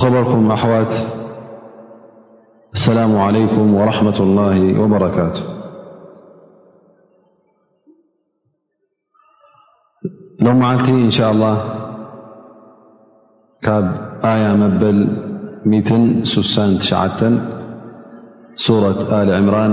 خبركم أحوت السلام عليكم ورحمة الله وبركاته لو معلت إن شاء الله كاب آية مبل مت سسان شع سورة آل عمران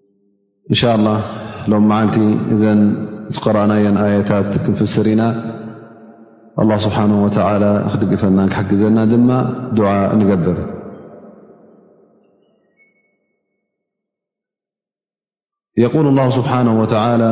إن شاء الله لو معلتي إذا قرأنا أيا آيتات كنفسرينا الله سبحانه وتعالى خدج فناك حجزنا دما دعاء نجبر يقول الله سبحانه وتعالى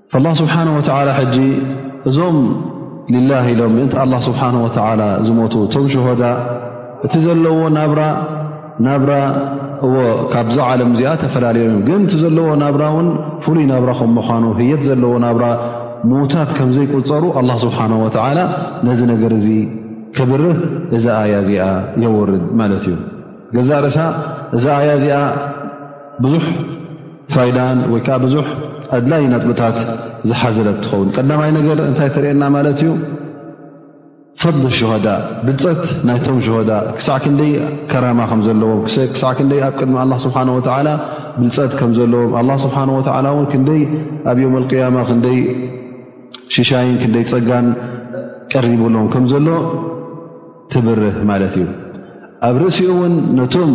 ኣላህ ስብሓን ወተዓላ ሕጂ እዞም ልላ ኢሎም ምእንቲ ኣላ ስብሓን ወተዓላ ዝሞቱ እቶም ሸሆዳ እቲ ዘለዎ ናብራ ናብራ እዎ ካብዛ ዓለም እዚኣ ተፈላለዮም እዮም ግን እቲ ዘለዎ ናብራ እውን ፍሉይ ናብራ ከም ምዃኑ ህየት ዘለዎ ናብራ ምዉታት ከም ዘይቁፀሩ ኣላ ስብሓን ወተዓላ ነዚ ነገር እዚ ክብርህ እዛ ኣያ እዚኣ የወርድ ማለት እዩ ገዛእ ርእሳ እዛ ኣያ እዚኣ ብዙሕ ፋይዳን ወይ ከዓ ብዙሕ ኣድላይ ነጥብታት ዝሓዘለት ትኸውን ቀዳማይ ነገር እንታይ ተርእየና ማለት እዩ ፈضሊ ሸሃዳ ብልፀት ናይቶም ሸሃዳ ክሳዕ ክንደይ ከራማ ከም ዘለዎም ክሳዕ ክንደይ ኣብ ቅድሚ ኣላ ስብሓን ወተዓላ ብልፀት ከም ዘለዎም ኣላ ስብሓን ወተዓላ እውን ክንደይ ኣብ ዮም ኣልቅያማ ክንደይ ሽሻይን ክንደይ ፀጋን ቀሪብሎም ከም ዘሎ ትብርህ ማለት እዩ ኣብ ርእሲኡ እውን ነቶም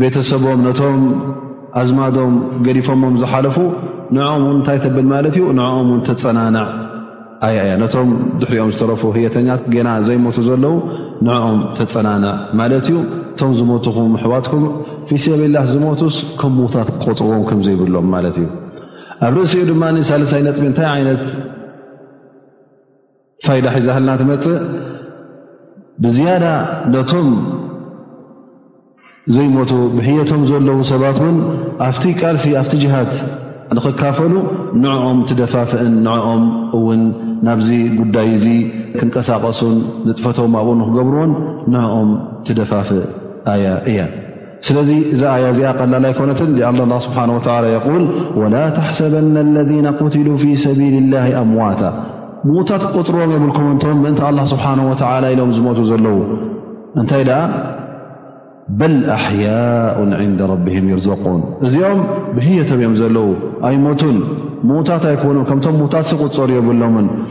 ቤተሰቦም ነቶም ኣዝማዶም ገዲፎሞም ዝሓለፉ ንኦም ውን እንታይ ተብል ማለት እዩ ንኦም ውን ተፀናናዕ ኣያ እያ ነቶም ድሕሪኦም ዝተረፉ ህየተኛት ገና ዘይሞቱ ዘለዉ ንኦም ተፀናናዕ ማለት እዩ እቶም ዝሞትኹም ኣሕዋትኩም ፊ ሰብላህ ዝሞቱስ ከም ሙዉታት ክቆፅርዎም ከምዘይብሎም ማለት እዩ ኣብ ርእሲኡ ድማ ሳልሳይ ነጥቢ እንታይ ዓይነት ፋይዳ ሒዛህልና ትመፅእ ብዝያዳ ነቶም ዘይሞቱ ብሕየቶም ዘለዉ ሰባት ውን ኣብቲ ቃልሲ ኣብቲ ጅሃድ ንክካፈሉ ንዕኦም ትደፋፍእን ንዕኦም እውን ናብዚ ጉዳይ እዚ ክንቀሳቀሱን ንጥፈቶም ኣብኡ ንክገብርዎን ንዕኦም ትደፋፍእ ኣያ እያ ስለዚ እዛ ኣያ እዚኣ ቀላል ኣይኮነትን ኣ ስብሓ የል ወላ ተሕሰበና ለذ قትሉ ፊ ሰቢል ላ ኣምዋታ ምዉታት ክቆፅርዎም የብልኩም እንቶም ምእንቲ ኣላ ስብሓ ወላ ኢሎም ዝሞቱ ዘለዉ እንታይ ደኣ በል ኣሕያء ንዳ ረብህም ይርዘቁን እዚኦም ብህየቶም እዮም ዘለዉ ኣይሞቱን ምዉታት ኣይኮኑ ከምቶም ምዉታት ዝቁፀሩ የብሎምን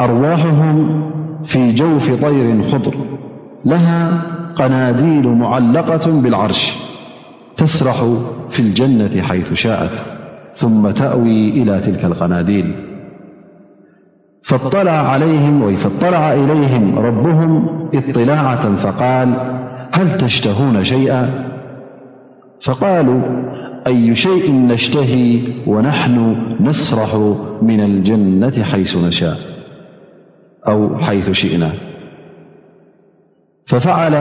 أرواحهم في جوف طير خضر لها قناديل معلقة بالعرش تسرح في الجنة حيث شاءت ثم تأوي إلى تلك القناديل فاطلع إليهم ربهم اطلاعة فقال هل تشتهون شيئا فقالوا أي شيء نشتهي ونحن نسرح من الجنة حيث نشاء أو حيث شئنا ففعل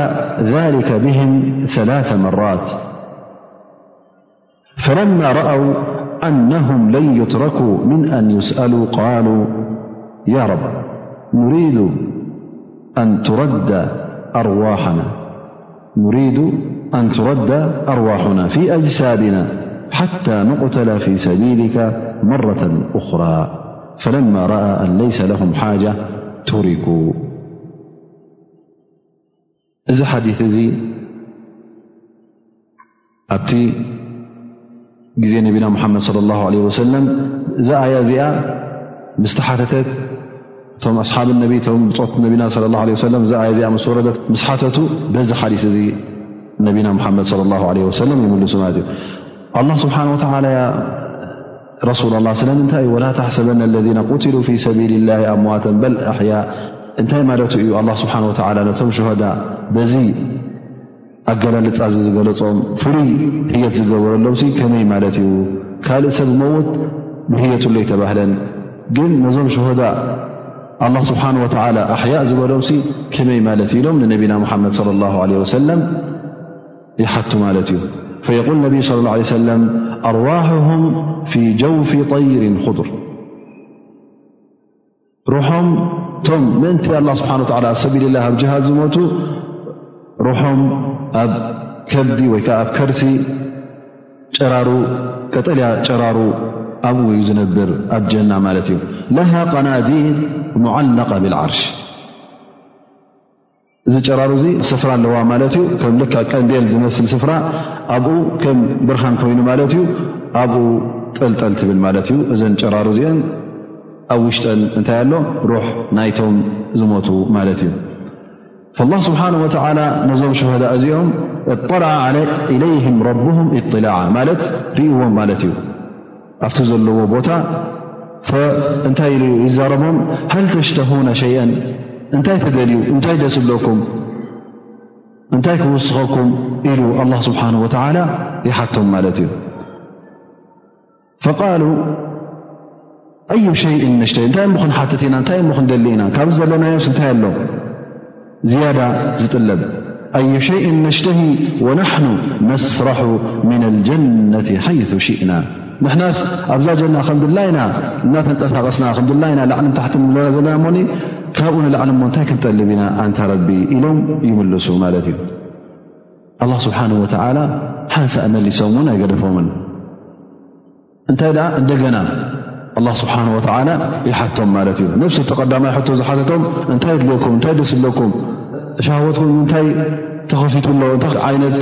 ذلك بهم ثلاث مرات فلما رأوا أنهم لن يتركوا من أن يسألوا قالوا يا رب نريد أن ترد أرواحنا نريد أن ترد أرواحنا في أجسادنا حتى نقتل في سبيلك مرة أخرى فلما رأى أن ليس لهم حاجة تركوا إذ حدث ي ኣብቲ ግዜ ነቢና ሙሓመድ ለ ላ ለ ወሰለም እዛ ኣያ እዚኣ ምስ ተሓተተት እቶም ኣስሓብ ነቢ ቶም ብፆት ነቢና ለ ላ ለ ሰለም እዛ ኣያ እዚኣ ምስ ወረደት ምስ ሓተቱ በዚ ሓዲስ እዚ ነቢና ሙሓመድ ለ ላ ለ ወሰለም ይምልሱ ማለት እዩ ኣላ ስብሓን ወተላ ያ ረሱላ ላ ስለምንታይ እዩ ወላ ተሕሰበና ለና ቁትሉ ፊ ሰቢል ላ ኣምዋተ በል ኣሕያ እንታይ ማለቱ እዩ ኣላ ስብሓን ወተላ ነቶም ሸሃዳ በዚ ኣገላልፃ እዚ ዝገለፆም ፍሉይ ህየት ዝገበረሎም ከመይ ማለት እዩ ካልእ ሰብ መውት ንህየትሎ ኣይተባህለን ግን ነዞም ሸሆዳ ኣላ ስብሓን ወተላ ኣሕያእ ዝበሎም ከመይ ማለት እ ኢሎም ንነቢና ሙሓመድ ለ ላ ለ ወሰለም ይሓቱ ማለት እዩ ፈየቁል ነቢይ ስለ ላ ለ ሰለም ኣርዋሑም ፊ ጀውፊ ጠይሪን ክዱር ርሖም እቶም ምእንቲ ኣላ ስብሓን ወላ ኣብ ሰቢልላ ኣብ ጅሃድ ዝሞቱ ርሖም ኣብ ከብዲ ወይ ከዓ ኣብ ከርሲ ጨራሩ ቀጠልያ ጨራሩ ኣብኡ እዩ ዝነብር ኣብ ጀና ማለት እዩ ለሃ ቀናዲን ሙዓለቃ ብልዓርሽ እዚ ጨራሩ እዚ ስፍራ ኣለዋ ማለት እዩ ከም ልካ ቀንዴል ዝመስል ስፍራ ኣብኡ ከም ብርሃን ኮይኑ ማለት እዩ ኣብኡ ጠልጠል ትብል ማለት እዩ እዘን ጨራሩ እዚአን ኣብ ውሽጠን እንታይ ኣሎ ሩሕ ናይቶም ዝሞቱ ማለት እዩ ላ ስብሓን ወተላ ነዞም ሸሃዳ እዚኦም እጠላዓ ኢለይህም ረብም እጥላዓ ማለት ርእዎም ማለት እዩ ኣብቲ ዘለዎ ቦታ እንታይ ኢሉ ይዛረቦም ሃል ተሽተሁነ ሸይአን እንታይ ትደልዩ እንታይ ደስ ብለኩም እንታይ ክውስኸኩም ኢሉ ኣላ ስብሓን ወተዓላ ይሓቶም ማለት እዩ ፈቃሉ ኣዩ ሸይእን ነሽተ እንታይ ሞ ክንሓትት ኢና እንታይ ሞ ክንደሊ ኢና ካብዚ ዘለናዮስ እንታይ ኣሎ ዝያዳ ዝጥለብ ኣዩ ሸይን ነሽተሂ ወናሕኑ ነስራሑ ምና ልጀነቲ ሓይቱ ሽእና ንሕናስ ኣብዛ ጀና ከም ድላይና እናተንቀሳቐስና ከም ድላይና ላዕልን ታሕት ንብለላ ዘለና ሞ ካብኡ ንላዕሊ እሞ እንታይ ክንጠልብ ኢና ኣንታ ረቢ ኢሎም ይምልሱ ማለት እዩ ኣላ ስብሓን ወተዓላ ሓንሳእ መሊሶም እውን ኣይገደፎምን እንታይ ደኣ እንደገና ኣላ ስብሓን ወተዓላ ይሓቶም ማለት እዩ ነብሲ እቲ ቀዳማይ ሕቶ ዝሓተቶም እንታይ የድልየኩም እንታይ ደስ ይብለኩም ሻሃወትኩም እንታይ ተኸፊቱ ኣሎ እንታይ ዓይነት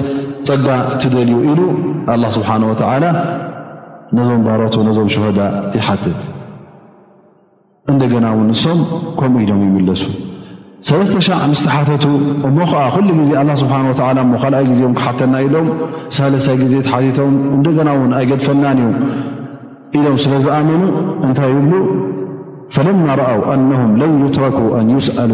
ፀጋ ትደልዩ ኢሉ ኣላ ስብሓን ወተዓላ ነዞም ባሮቱ ነዞም ሸሆዳ ይሓትት እንደገና ውን እሶም ከምኡ ኢሎም ይምለሱ ሰለስተ ሻዕ ምስ ተሓተቱ እሞ ከዓ ኩሉ ግዜ ኣላ ስብሓን ወተላ እሞ ካልኣይ ግዜ ን ክሓተና ኢሎም ሳለሳይ ግዜ ተሓቲቶም እንደገና እውን ኣይገድፈናን እዩ ኢሎም ስለ ዝኣመኑ እንታይ ይብሉ ፈለማ ረኣው ኣነም ለን ይትረኩ ኣን ይስኣሉ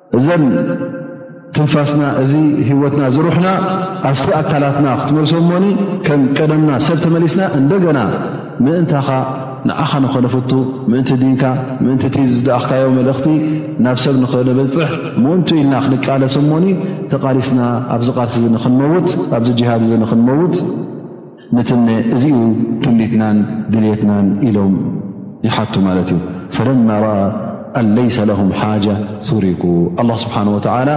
እዘን ትንፋስና እዚ ህወትና ዝሩሕና ኣብቲ ኣካላትና ክትመልሶ ሞኒ ከም ቀደምና ሰብ ተመሊስና እንደገና ምእንታኻ ንዓኻ ንኸነፍቱ ምእንቲ ዲንካ ምእንቲ እቲ ዝደኣኽካዮ መልእኽቲ ናብ ሰብ ንኸነበፅሕ ምእንቱ ኢልና ክንቃለሶ ሞኒ ተቓሊስና ኣብዚ ቃልሲ እዚ ንክንመውት ኣብዚ ጅሃድ እዚ ንክንመውት ንትነ እዚኡ ትምኒትናን ድልትናን ኢሎም ይሓቱ ማለት እዩ ፈለማ ረኣ ኣን ለይሰ ለሁም ሓጃ ቱሪኩ ኣላ ስብሓን ወተዓላ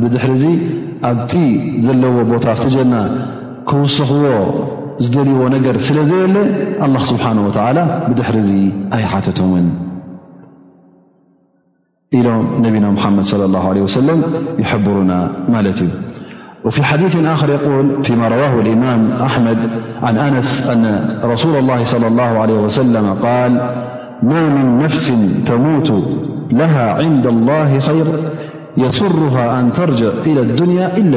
ብድሕሪ እዙ ኣብቲ ዘለዎ ቦታ ኣብቲ ጀና ክውስኽዎ ዝደልዎ ነገር ስለ ዘየለ ኣላ ስብሓን ወተዓላ ብድሕሪ እዙ ኣይሓተቶምን أنبنا محم-صلى الله عليه وسلم يحبن الوفي حديث خر يقول فيما رواه الإمام أحمد عن أنس أن رسول الله صلى الله عليه وسلم قال ما من نفس تموت لها عند الله خير يصرها أن ترجع إلى الدنيا إلا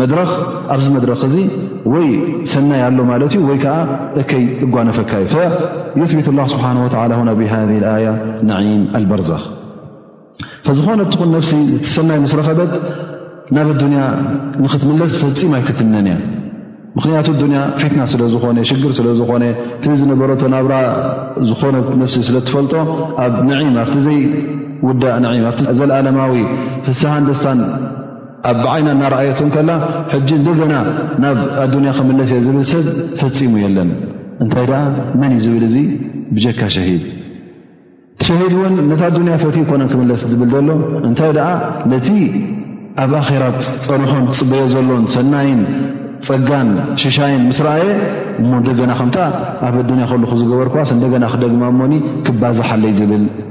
መድረኽ ኣብዚ መድረኽ እዚ ወይ ሰናይ ኣሎ ማለት እዩ ወይ ከዓ እከይ እጓነፈካ እዩ ፈዩፍቢት ላ ስብሓን ወላ ና ብሃ ኣያ ናዒም ኣልበርዘኽ ፈዝኾነ ትኹን ነፍሲ ዝትሰናይ ምስ ረኸበት ናብ ኣዱንያ ንኽትምለስ ፈፂም ኣይትትምነን እያ ምኽንያቱ ኣዱንያ ፊትና ስለ ዝኾነ ሽግር ስለ ዝኾነ እቲ ዝነበረቶ ናብራ ዝኾነት ነፍሲ ስለ ትፈልጦ ኣብ ናዒም ኣብቲ ዘይውዳእ ናም ኣብቲ ዘለኣለማዊ ፍስሃን ደስታን ኣብ ብዓይና እናረኣየቱ ከላ ሕጂ እንደገና ናብ ኣዱንያ ክምለስ እየ ዝብል ሰብ ፈፂሙ የለን እንታይ ደኣ መን እዩ ዝብል እዚ ብጀካ ሸሂድ ሸሂድ እውን ነታ ኣዱንያ ፈት ኮነ ክምለስ ዝብል ዘሎ እንታይ ደኣ ነቲ ኣብ ኣኼራ ፀንሖን ትፅበዮ ዘሎን ሰናይን ፀጋን ሽሻይን ምስ ረኣየ እሞ እንደገና ከምታ ኣብ ኣዱንያ ከልኹ ዝገበርክዋስ እንደገና ክደግማ እሞኒ ክባዛሓለይ ዝብል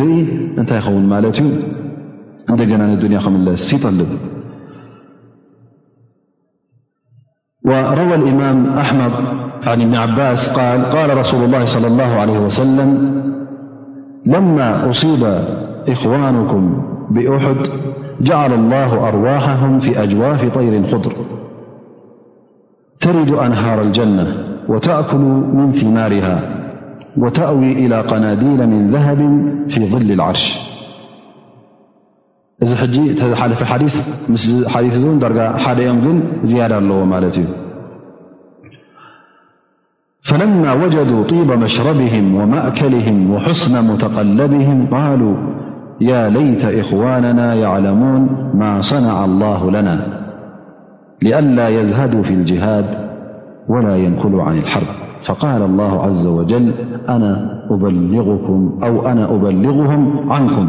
ري ن ون مالت نا الدنا يطلب روى الإمام أحم عن ابن عباس الال رسول الله صلى الله عليه وسلملماصي إخوانكم بأحد جعل الله أرواحهم في أجواف طير خضر ترد أنهار الجنة وتأكل من ثمارها وتأوي إلى قناديل من ذهب في ظل العرش ج حديث در ح م ن زيادة الو ملت ي فلما وجدوا طيب مشربهم ومأكلهم وحسن متقلبهم الوا يا ليت إخواننا يعلمون ما صنع الله لنا لألا يزهدوا في الجهاد ولا ينكلوا عن الحرب فقال الله عز وجل أو أنا أبلغهم عنكم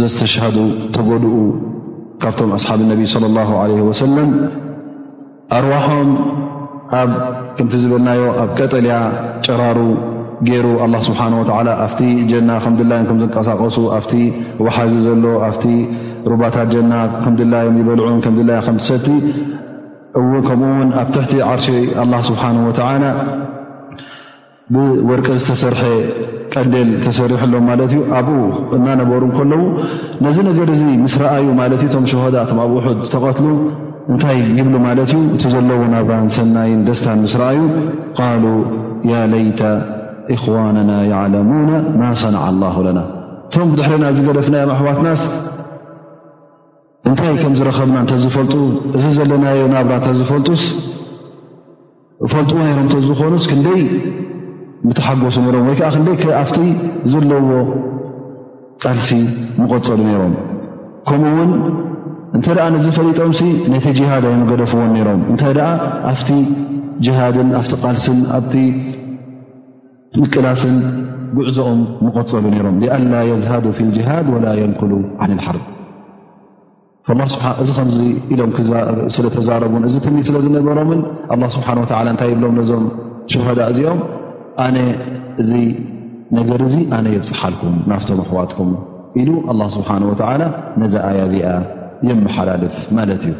ዘስተሽሃዱ ተጎድኡ ካብቶም ኣስሓብ ነቢ صለ ላه ለ ወሰለም ኣርዋሖም ኣብ ከምቲ ዝበልናዮ ኣብ ቀጠልያ ጨራሩ ገይሩ ኣላ ስብሓን ወላ ኣብቲ ጀና ከም ድላዮም ከም ዝንቀሳቀሱ ኣብቲ ወሓዚ ዘሎ ኣብቲ ሩባታት ጀና ከም ድላዮም ይበልዑን ከም ድላዮ ከም ሰቲ እው ከምኡ ውን ኣብ ትሕቲ ዓርሸ ኣላ ስብሓን ወተላ ብወርቂ ዝተሰርሐ ቀንዴል ተሰሪሑሎም ማለት እዩ ኣብኡ እናነበሩ እንከለዉ ነዚ ነገር እዚ ምስ ረኣዩ ማለት እዩ እቶም ሸሆዳ እቶም ኣብ ውሑድ ዝተቐትሉ እንታይ ይብሉ ማለት እዩ እቲ ዘለዎ ናብራን ሰናይን ደስታን ምስ ረኣዩ ቃሉ ያ ለይተ እኽዋንና ይዓለሙና ማ ሰናዓ ላሁ ለና እቶም ብድሕሪና ዝገደፍናዮም ኣሕዋትናስ እንታይ ከም ዝረኸብና እንተዝፈልጡ እዚ ዘለናዮ ናብራ እንተዝፈልጡስ ፈልጥዎ ነይሮም እንተዝኾኑስ ክንደይ ምተሓጎሱ ነይሮም ወይ ከዓ ክንደይ ኣብቲ ዘለዎ ቃልሲ ምቐፀሉ ነይሮም ከምኡ ውን እንተ ደኣ ንዝፈሊጦምሲ ነቲ ጅሃድ ኣይምገደፍዎን ነይሮም እንተ ደኣ ኣብቲ ጅሃድን ኣብቲ ቃልስን ኣብቲ ምቅላስን ጉዕዞኦም መቐፀሉ ነይሮም ኣላ የዝሃዱ ፊ ልጅሃድ ወላ የንክሉ ዓን ልሓርብ እዚ ከምዚ ኢሎም ስለተዛረቡን እዚ ትምኒት ስለ ዝነበሮምን ኣላ ስብሓን ወላ እንታይ ይብሎም ነዞም ሸሃዳ እዚኦም ኣነ እዚ ነገር እዚ ኣነ የብፅሓልኩም ናፍቶም ኣሕዋትኩም ኢሉ ኣላ ስብሓን ወላ ነዚ ኣያ እዚኣ የመሓላልፍ ማለት እዩ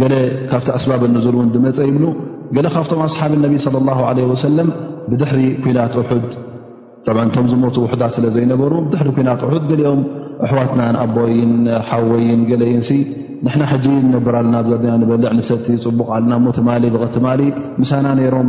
ገለ ካብቲ ኣስባብ ንዙር እውን ዝመፀ ይብሉ ገለ ካብቶም ኣስሓብ ነቢ ለ ላ ለ ወሰለም ብድሕሪ ኩናት ሑድ እቶም ዝሞቱ ውሕዳት ስለ ዘይነበሩ ብድሕሪ ኩናት ሑድ ገሊኦም ኣሕዋትና ኣቦይን ሓወይን ገለይን ንሕና ሕጂ ንነብር ኣለና ብዛድና ንበልዕ ንሰቲ ፅቡቕ ኣለና ሞ ትማሊ ብቐትማሊ ምሳና ነይሮም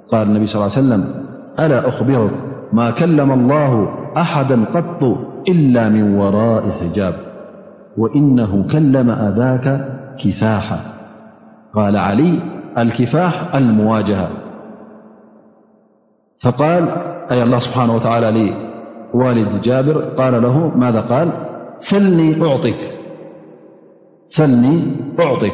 قال النبي صلى ل ليه وسلم - ألا أخبرك ما كلم الله أحدا قط إلا من وراء حجاب وإنه كلم أذاك كفاحا قال علي الكفاح المواجهة فقال أي الله سبحانه وتعالى لوالد جابر قال له- ماذا قال سلني أعطك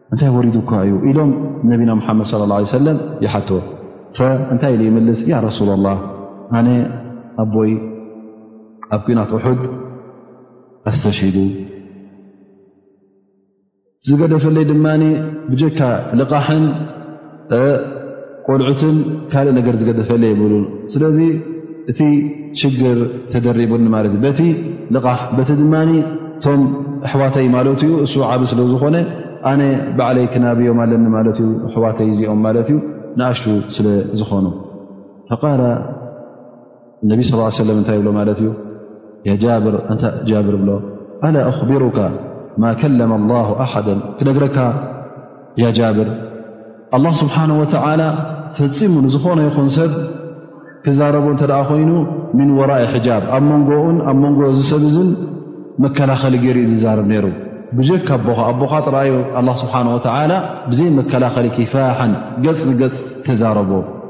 እንታይ ወሪዱ እኳ እዩ ኢሎም ነቢና ሙሓመድ صለ ه ሰለም ይሓትዎ እንታይ ኢሉ ይምልስ ያ ረሱላ ላህ ኣነ ኣቦይ ኣብ ኩናት ውሑድ ኣስተሽዱ ዝገደፈለይ ድማ ብጀካ ልቓሕን ቆልዑትን ካልእ ነገር ዝገደፈለ የብሉን ስለዚ እቲ ሽግር ተደሪቡኒ ማለት እዩ በቲ ልቓሕ በቲ ድማ እቶም ኣሕዋተይ ማለት እዩ እሱ ዓብ ስለ ዝኾነ ኣነ ባዕለይ ክናብዮም ኣለኒ ማለት እዩ ኣሕዋተይ እዚኦም ማለት እዩ ንኣሽቱ ስለ ዝኾኑ እነቢ ስ ሰለም እንታይ ይብሎ ማለት እዩ ጃብር ኣንታ ጃብር ብሎ ኣላ ኣኽቢሩካ ማ ከለመ ላሁ ኣሓደ ክነግረካ ያ ጃብር ኣላ ስብሓን ወተላ ፈፂሙ ንዝኾነ ይኹን ሰብ ክዛረቦ እንተ ደኣ ኮይኑ ምን ወራኢ ሕጃብ ኣብ መንጎኡን ኣብ መንጎ ዝሰብ እዝን መከላኸሊ ገይሩ እዩ ዝዛረብ ነይሩ ብጀካ ኣቦኻ ኣቦኻ ጥራዩ ኣላ ስብሓን ወተላ ብዘይ መከላኸሊ ኪፋሓን ገፅ ንገፅ ተዛረቦ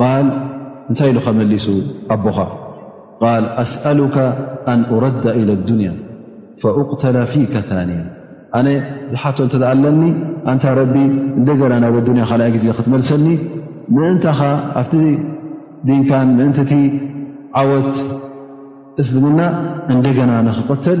ቃል እንታይ ኢሉ ከመሊሱ ኣቦኻ ቃል ኣስኣሉካ ኣን ኡረዳ ኢለ ኣዱንያ ፈኡቅተላ ፊከ ታንያ ኣነ ዝሓቶ እንተ ኣለኒ ኣንታ ረቢ እንደገና ናብ ኣዱንያ ካልኣይ ግዜ ክትመልሰኒ ምእንታኻ ኣብቲ ዲንካን ምእንቲ እቲ ዓወት እስልምና እንደገና ንክቕተል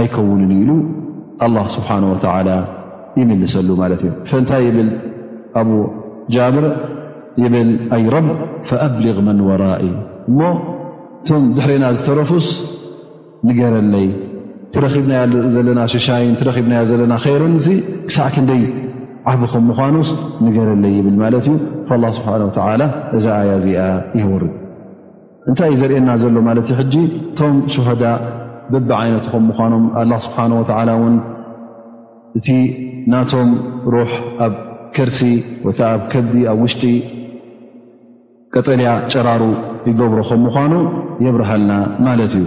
ኣይከውንን ኢሉ ኣላ ስብሓን ወተላ ይምልሰሉ ማለት እዩ ፈንታይ ይብል ኣብ ጃብር ይብል ኣይ ረብ ፈኣብሊغ መን ወራኢ እሞ እቶም ድሕሪና ዝተረፉስ ንገረለይ ትረኪብና ዘለና ሽሻይን ትረኪብና ዘለና ከይርን ዚ ክሳዕ ክንደይ ዓብ ከም ምኳኑስ ንገረለይ ይብል ማለት እዩ ላ ስብሓን ወተላ እዛ ኣያ እዚኣ የውርድ እንታይ እዩ ዘርእየና ዘሎ ማለት እዩ ሕጂ እቶም ሸሃዳ ብቢ ዓይነቱ ከም ምኳኖም ኣላ ስብሓን ወተላ እውን እቲ ናቶም ሩሕ ኣብ ከርሲ ወይከዓ ኣብ ከብዲ ኣብ ውሽጢ ቀጠልያ ጨራሩ ይገብሮ ከም ምኳኑ የብርሃልና ማለት እዩ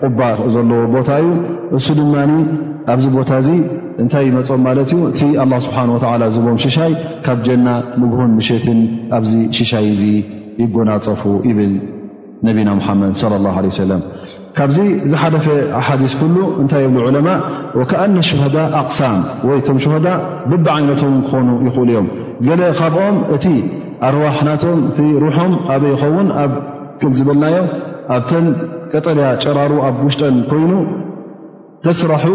ቑባ ዘለዎ ቦታ እዩ። እሱ ድማ ኣብዚ ቦታ እዚ እንታይ ይመፆም ማለት እዩ እቲ ኣላ ስብሓን ወተዓላ ዝቦም ሽሻይ ካብ ጀና ንግሆን ምሸትን ኣብዚ ሽሻይ እዚ ይጎናፀፉ ይብል ነቢና ሙሓመድ ለ ላ ለ ሰለም ካብዚ ዝሓለፈ ሓዲስ ኩሉ እንታይ የብሉ ዑለማ ወከኣነ ሸሃዳ ኣቕሳም ወይ እቶም ሸሃዳ ብቢ ዓይነቶም ክኾኑ ይኽእሉ እዮም ገለ ካብኦም እቲ ኣርዋሕ ናቶም እቲ ሩሖም ኣበይ ይኸውን ከም ዝበልናዮ ኣብተን ቀጠልያ ጨራሩ ኣብ ውሽጠን ኮይኑ ተስራሑ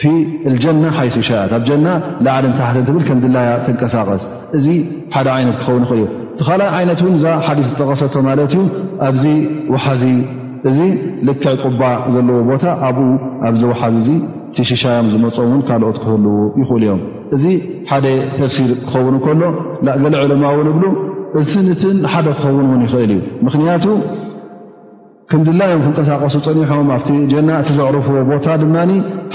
ፊ ጀና ሓይሱ ሻያት ኣብ ጀና ላዕልን ታሕትን ትብል ከም ድላያ ተንቀሳቐስ እዚ ሓደ ዓይነት ክኸውን ኽ እዩ እቲ ካልኣይ ዓይነት እውን እዛ ሓዲ ዝጠቐሰቶ ማለት እዩ ኣብዚ ውሓዚ እዚ ልክዕ ቁባ ዘለዎ ቦታ ኣብኡ ኣብዚ ውሓዚ እዚ ቲሽሻዮም ዝመፁም እውን ካልኦት ክህልው ይኽእሉ እዮም እዚ ሓደ ተፍሲር ክኸውን ከሎ ገለ ዕለማ እውን እብሉ እትንትን ሓደ ክኸውን እውን ይኽእል እዩ ምኽንያቱ ክንድላዮም ክንቀሳቀሱ ፀኒሖም ኣብቲ ጀና እቲ ዘዕርፍዎ ቦታ ድማ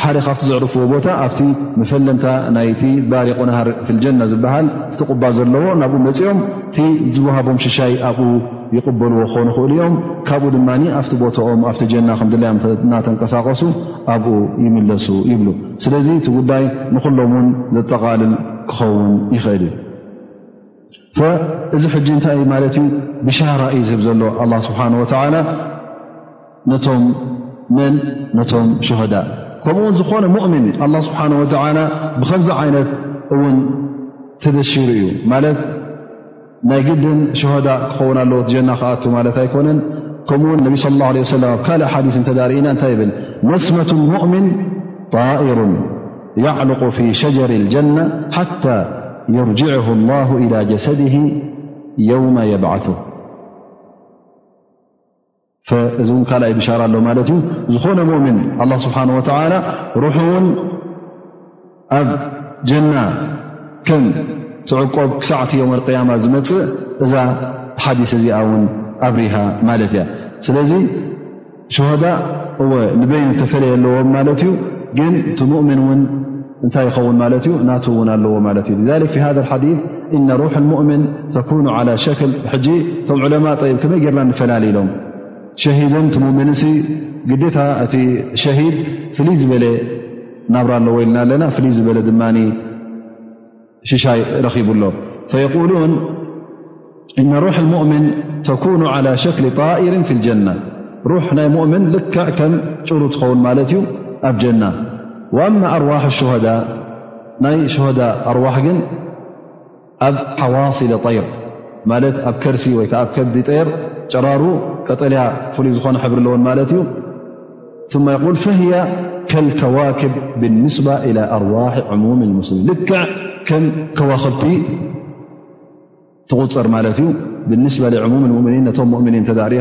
ሓደ ካብቲ ዘዕርፍዎ ቦታ ኣብቲ መፈለምታ ናይቲ ባሪ ቁናሃር ፍልጀና ዝበሃል እቲ ቁባ ዘለዎ ናብኡ መፅኦም እቲ ዝወሃቦም ሽሻይ ኣብኡ ይቕበልዎ ክኾኑ ክእሉ እዮም ካብኡ ድማ ኣብቲ ቦታኦም ኣብቲ ጀና ክንድላዮም ናተንቀሳቀሱ ኣብኡ ይምለሱ ይብሉ ስለዚ እቲ ጉዳይ ንኹሎም ውን ዘጠቓልል ክኸውን ይኽእል እዩ። እዚ ሕጂ እንታይ እዩ ማለት እዩ ብሻራ እዩ ዝህብ ዘሎ ኣላ ስብሓን ወተላ ነቶም መን ነቶም ሸሆዳ ከምኡውን ዝኾነ ሙእምን ኣላ ስብሓን ወተላ ብኸምዚ ዓይነት እውን ተበሽሩ እዩ ማለት ن جد شهداء خون جن ت أكن كم نب صلى الله عليه وسلم كل حدث تدار بل نسمة مؤمن طائر يعلق في شجر الجنة حتى يرجعه الله إلى جسده يوم يبعثه እዚ እውን ካልኣይ ብሻራ ኣሎ ማለት እዩ ዝኾነ ሙእምን ኣላ ስብሓን ወተላ ሩሑ እውን ኣብ ጀና ከም ትዕቆብ ክሳዕቲ ዮም ኣልቅያማ ዝመፅእ እዛ ሓዲስ እዚኣ እውን ኣብርሃ ማለት እያ ስለዚ ሸሆዳ እወ ንበይኑ ተፈለየ ኣለዎም ማለት እዩ ግን እቲ ሙእምን እውን እንታይ ይኸውን ማለት እዩ ናቱ እውን ኣለዎ ማለት እዩ ذ ፊ ሃ ሓዲ እነ ሩሕ ሙእምን ተኩኑ ዓላ ሸክል ሕጂ እቶም ዕለማ ጠይብ ከመይ ጌርና ንፈላሊ ኢሎም ሸሂድን ቲ ሙምንሲ ግዴታ እቲ ሸሂድ ፍልይ ዝበለ ናብራ ኣለዎ ኢልና ኣለና ፍልይ ዝበለ ድማ ا رب ل فيقولون إن روح المؤمن تكون على شكل طائر في الجنة رح ي مؤمن لكع كم ر تخون ملت أب جنة وأما أرواح الشهداء ني شهداء أرواح ن أب حواصل طير مت أب كرس كد ير رار قلي فلي ن حبر لون ملت ثم يقول فهي كالكواكب بالنسبة إلى أرواح عموم المسلمين لكع كم كواخبت تغر ملت بالنسبة لعموم المؤمنين م مؤمنين تدر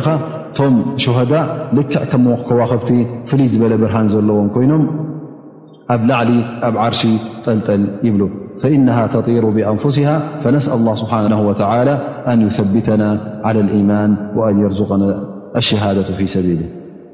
م شهداء لكع ككواخبت فلي بل برهن زلوم كينم أب لعل أب عرش لل يبل فإنها تطير بأنفسها فنسأل الله سبحانه وتعالى أن يثبتنا على الإيمان وأن يرزقنا الشهادة في سبيل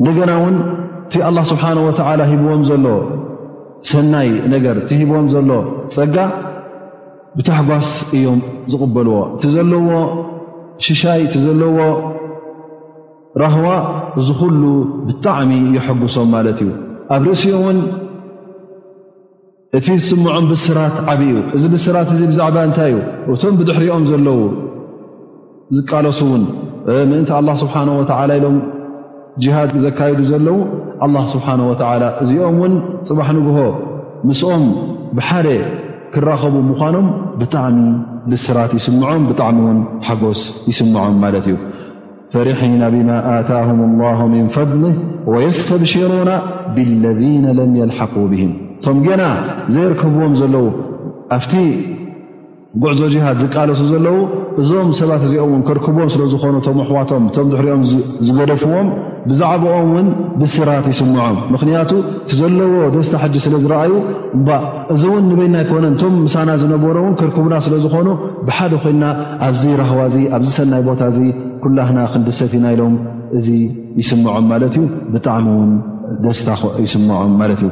እንደገና እውን እቲ ኣላ ስብሓን ወተዓላ ሂብዎም ዘሎ ሰናይ ነገር እቲ ሂብዎም ዘሎ ፀጋ ብታሕጓስ እዮም ዝቕበልዎ እቲ ዘለዎ ሽሻይ እቲ ዘለዎ ራህዋ እዚ ኩሉ ብጣዕሚ የሐጉሶም ማለት እዩ ኣብ ርእሲኡ እውን እቲ ዝስምዖም ብስራት ዓብ እዩ እዚ ብስራት እዚ ብዛዕባ እንታይ እዩ እቶም ብድሕሪኦም ዘለዉ ዝቃለሱ እውን ምእንቲ ኣላ ስብሓን ወተላ ኢሎም ጅሃድ ዘካይዱ ዘለዉ ኣላ ስብሓን ወተላ እዚኦም እውን ፅባሕ ንግሆ ምስኦም ብሓደ ክራኸቡ ምዃኖም ብጣዕሚ ብስራት ይስምዖም ብጣዕሚ እውን ሓጎስ ይስምዖም ማለት እዩ ፈሪሒና ብማ ኣታሁም ላሁ ምን ፈضሊ ወየስተብሽሩና ብለذነ ለም የልሓቁ ብህም እቶም ገና ዘይርከብዎም ዘለዉ ኣብቲ ጉዕዞ ጅሃድ ዝቃለሱ ዘለዉ እዞም ሰባት እዚኦም ውን ከርክብዎም ስለ ዝኾኑ እቶም ኣሕዋቶም እቶም ድሕሪኦም ዝገደፍዎም ብዛዕባኦም ውን ብስራት ይስምዖም ምኽንያቱ እቲ ዘለዎ ደስታ ሕጂ ስለ ዝረኣዩ እባ እዚ እውን ንበይና ኣይኮነን እቶም ምሳና ዝነበሮ እውን ክርክቡና ስለ ዝኾኑ ብሓደ ኮይና ኣብዚ ራህዋ እዚ ኣብዚ ሰናይ ቦታ እዚ ኩላህና ክንድሰት ኢና ኢሎም እዚ ይስምዖም ማለት እዩ ብጣዕሚ እውን ደስታ ይስምዖም ማለት እዩ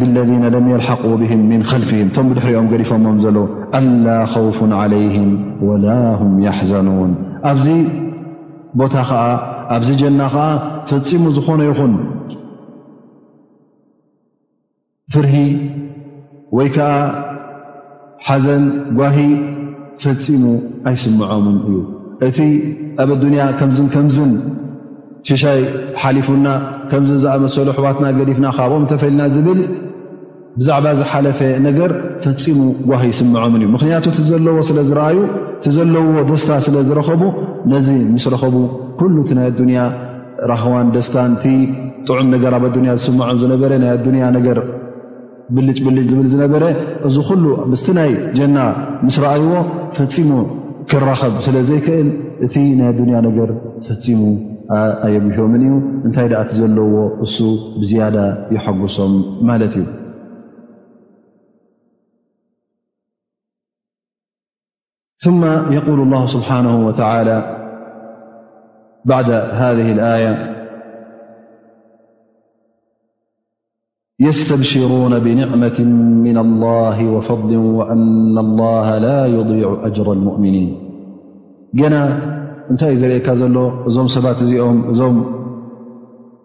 ብለذነ ለም የልሓق ብህም ምን ከልፍህም እቶም ብድሕሪኦም ገዲፎሞም ዘሎ ኣላ ከውፍ ዓለይህም ወላ ም የሕዘኑን ኣብዚ ቦታ ከዓ ኣብዚ ጀና ከዓ ፈፂሙ ዝኾነ ይኹን ፍርሂ ወይ ከዓ ሓዘን ጓሂ ፈፂሙ ኣይስምዖምን እዩ። እቲ ኣብ ኣዱንያ ከምዝን ከምዝን ሽሻይ ሓሊፉና ከምዝ ዝኣመሰሉ ኣሕዋትና ገዲፍና ካብኦም ተፈልና ዝብል ብዛዕባ ዝሓለፈ ነገር ፈፂሙ ጓሂ ይስምዖምን እዩ። ምክንያቱ እቲ ዘለዎ ስለ ዝረኣዩ እቲ ዘለዎ ደስታ ስለ ዝረኸቡ ነዚ ምስ ረኸቡ ኩሉ እቲ ናይ ኣዱንያ ራህዋን ደስታን እቲ ጥዑም ነገር ኣብ ኣዱንያ ዝስምዖም ዝነበረ ናይ ኣዱንያ ነገር ብልጭ ብልጭ ዝብል ዝነበረ እዚ ኩሉ ምስቲ ናይ ጀና ምስ ረኣይዎ ፈፂሙ ክራኸብ ስለ ዘይክእል እቲ ናይ ኣዱንያ ነገር ፈፂሙ ኣየብህዮምን እዩ እንታይ ደኣ እቲ ዘለዎ እሱ ብዝያዳ ይሐጉሶም ማለት እዩ ثم يقول الله سبحانه وتعالى بعد هذه الآية يستبشرون بنعمة من الله وفضل وأن الله لا يضيع أجر المؤمنين زم بام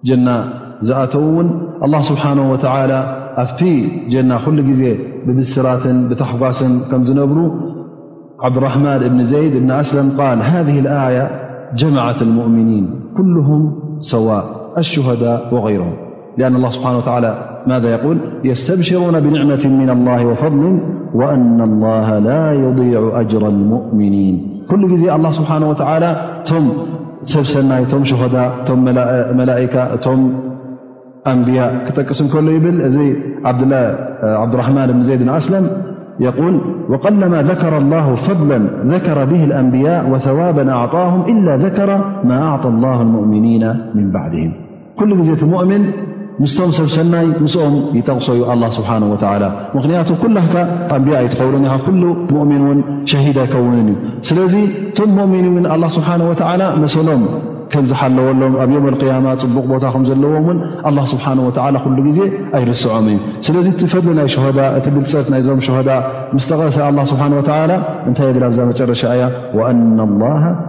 جن تون الله سبحانه وتعالى أفتي جنا خلز ببسرا بتحكس كمزنبر عبد الرحمن بن زيد بن أسلم قال هذه الآية جمعت المؤمنين كلهم سواء الشهداء وغيرهم لأن الله سبحانه وتعالى ماذا يقول يستبشرون بنعمة من الله وفضل وأن الله لا يضيع أجر المؤمنين كل جزي الله سبحانه وتعالى تم سبسناي تم شهداء تم ملائكة تم أنبياء كتقسم كله يبل ذي عبد الرحمن بن زيد أسلم يقول وقلما ذكر الله فضلا ذكر به الأنبياء وثوابا أعطاهم إلا ذكر ما أعطى الله المؤمنين من بعدهم ኩሉ ግዜ እቲ ሙእምን ምስቶም ሰብ ሰናይ ምስኦም ይጠቕሶ ዩ ኣላ ስብሓን ወላ ምኽንያቱ ኩላካ ኣንቢያ ኣይትኸውልን ኻ ኩሉ ሙእሚን እውን ሸሂድ ኣይከውንን እዩ ስለዚ እቶም ሙእሚን እውን ኣላ ስብሓን ወላ መሰሎም ከም ዝሓለወሎም ኣብ ዮም ኣልቅያማ ፅቡቕ ቦታ ከም ዘለዎም እውን ኣላ ስብሓን ወላ ኩሉ ግዜ ኣይርስዖም እዩ ስለዚ እቲ ፈድሊ ናይ ሸሃዳ እቲ ብልፀት ናይዞም ሸሃዳ ምስ ጠቐሰ ኣላ ስብሓን ወላ እንታይ የብል ኣብዛ መጨረሻ እያ ወኣና ላ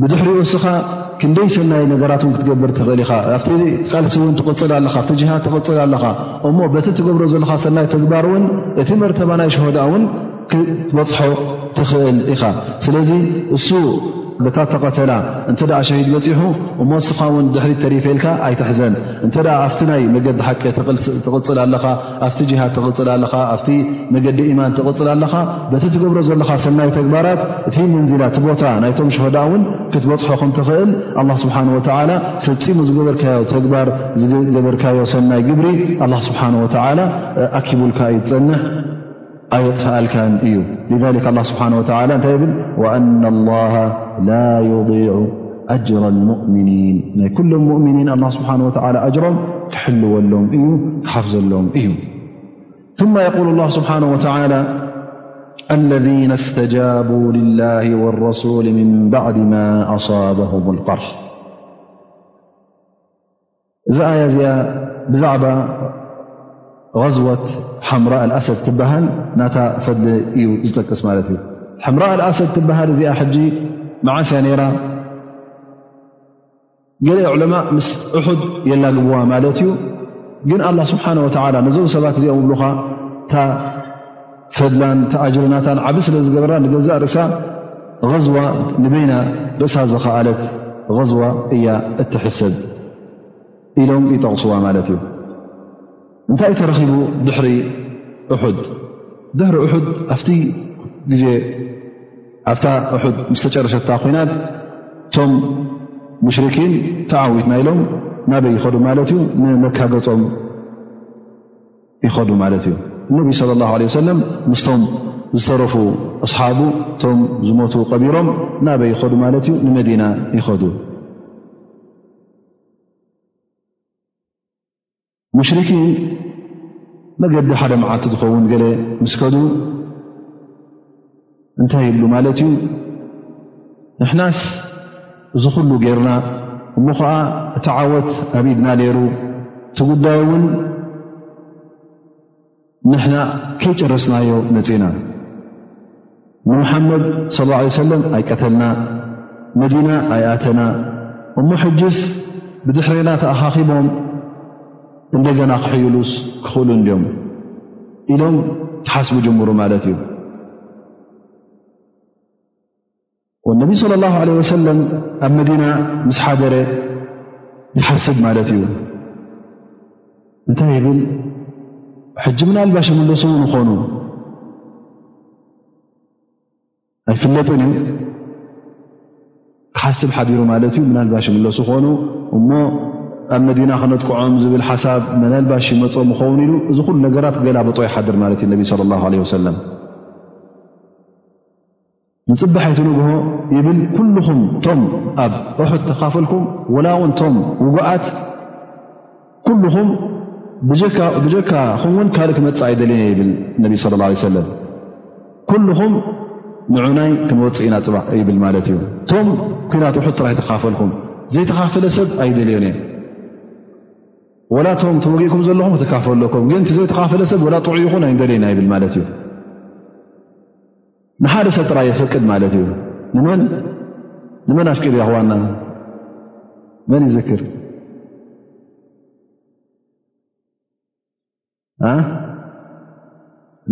ብድሕሪኡ እስኻ ክንደይ ሰናይ ነገራት ን ክትገብር ትኽእል ኢኻ ኣብቲ ቃልሲ እውን ትቕፅል ኣለኻ ኣብቲ ጅሃድ ትቕፅል ኣለኻ እሞ በቲ ትገብሮ ዘለኻ ሰናይ ተግባር እውን እቲ መርተባ ናይ ሸሆዳ እውን ክትበፅሖ ትኽእል ኢኻ ስለዚ እሱ በታ ተቐተላ እንተ ሸሂድ በፂሑ እሞ እስኻ እውን ድሕሪት ተሪፈ ኢልካ ኣይትሕዘን እንተ ኣብቲ ናይ መገዲ ሓቂ ትቕፅል ኣለኻ ኣብቲ ጅሃድ ትቕፅል ኣለኻ ኣብቲ መገዲ ኢማን ትቕፅል ኣለኻ በቲ ትገብሮ ዘለኻ ሰናይ ተግባራት እቲ መንዚላ እቲ ቦታ ናይቶም ሽሆዳ እውን ክትበፅሖ ከምትኽእል ኣላ ስብሓን ወተላ ፈፂሙ ዝገበርካዮ ተግባር ዝገበርካዮ ሰናይ ግብሪ ኣላ ስብሓን ወተላ ኣኪቡልካ እዩ ትፀንሕ ألكن لذلك الله سبحانه وتعالى وأن الله لا يضيع أجر المؤمنين كلم مؤمنين الله سبحانه وتعالى أجرم كحلولهم حفلهم ي ثم يقول الله سبحانه وتعالى الذين استجابوا لله والرسول من بعد ما أصابهم القر እዛ ኣያ እዚኣ ብዛዕባ غዝወት ሓምራእ ኣልኣሰድ ትበሃል ናታ ፈድሊ እዩ ዝጠቅስ ማለት እዩ ሓምራእ ኣልኣሰድ ትበሃል እዚኣ ሕጂ መዓስ እያ ነይራ ገለ ዕለማ ምስ እሑድ የላግብዋ ማለት እዩ ግን ኣላ ስብሓን ወተላ ነዞም ሰባት እዚኦም እብልኻ ፈድላን ተኣጅርናታን ዓብ ስለ ዝገበራ ንገዛእ ርእሳ غዝዋ ንበይና ርእሳ ዝኸኣለት غዝዋ እያ እትሕሰብ ኢሎም ይጠቕስዋ ማለት እዩ እንታይ ተረኺቡ ድሕሪ እሑድ ድሕሪ እሑድ ኣብቲ ግዜ ኣብታ እሑድ ምስ ተጨረሸታ ኩናት እቶም ሙሽርኪን ተዓዊትና ኢሎም ናበይ ይኸዱ ማለት እዩ ንመካገፆም ይኸዱ ማለት እዩ እነቢ ስለ ላ ለ ሰለም ምስቶም ዝተረፉ ኣስሓቡ እቶም ዝሞቱ ቀቢሮም ናበይ ይኸዱ ማለት እዩ ንመዲና ይኸዱ ሙሽርኪን መገዲ ሓደ መዓልቲ ዝኸውን ገለ ምስ ከዱ እንታይ ይብሉ ማለት እዩ ንሕናስ እዚ ኩሉ ገይርና እሞ ከዓ እቲ ዓወት ኣብ ኢድና ነይሩ እቲ ጉዳይ እውን ንሕና ከይጨረስናዮ መፅእና ንመሓመድ ስ ላ ሰለም ኣይቀተልና መዲና ኣይኣተና እሞ ሕጅስ ብድሕሬና ተኣኻኺቦም እንደገና ክሕይሉስ ክኽእሉ እንድዮም ኢሎም ትሓስቡ ጀምሩ ማለት እዩ ነቢ صለ ላه ለ ወሰለም ኣብ መዲና ምስ ሓደረ ይሓስብ ማለት እዩ እንታይ ይብል ሕጂ ምናልባሽ ምለሱ ውን ኾኑ ኣይፍለጥን እዩ ክሓስብ ሓዲሩ ማለት እዩ ምናልባሽ ይምለሱ ኾኑ እሞ ኣብ መዲና ክነጥቅዖም ዝብል ሓሳብ መናልባሽ ይመፆም ይኸውን ኢሉ እዚ ኩሉ ነገራት ገላብጦ ይሓድር ማለት እዩ ነቢ ለ ላ ለ ወሰለም ንፅባሐይቲ ንግሆ ይብል ኩልኹም ቶም ኣብ እሑት ተካፈልኩም ወላ እውን ቶም ውጉዓት ኩሉኹም ብጀካኹም ውን ካልእ ክመፅእ ኣይደልየን እየ ይብል ነቢ ስለ ላ ሰለም ኩሉኹም ንዑናይ ክንወፅእ ኢና ፅባዕ ይብል ማለት እዩ እቶም ኩናት ውሑድ ጥራሕ ተካፈልኩም ዘይተካፈለ ሰብ ኣይደልዮን እየ ወላ እቶም ተወጊእኩም ዘለኹም ክተካፈለኩም ግን እቲ ዘይተካፈለ ሰብ ወላ ጥዑ ይኹን ኣይንደልየና ይብል ማለት እዩ ንሓደ ሰብ ጥራይ የፈቅድ ማለት እዩ ንመን ኣፍቂድ ያክዋና መን ይዝክር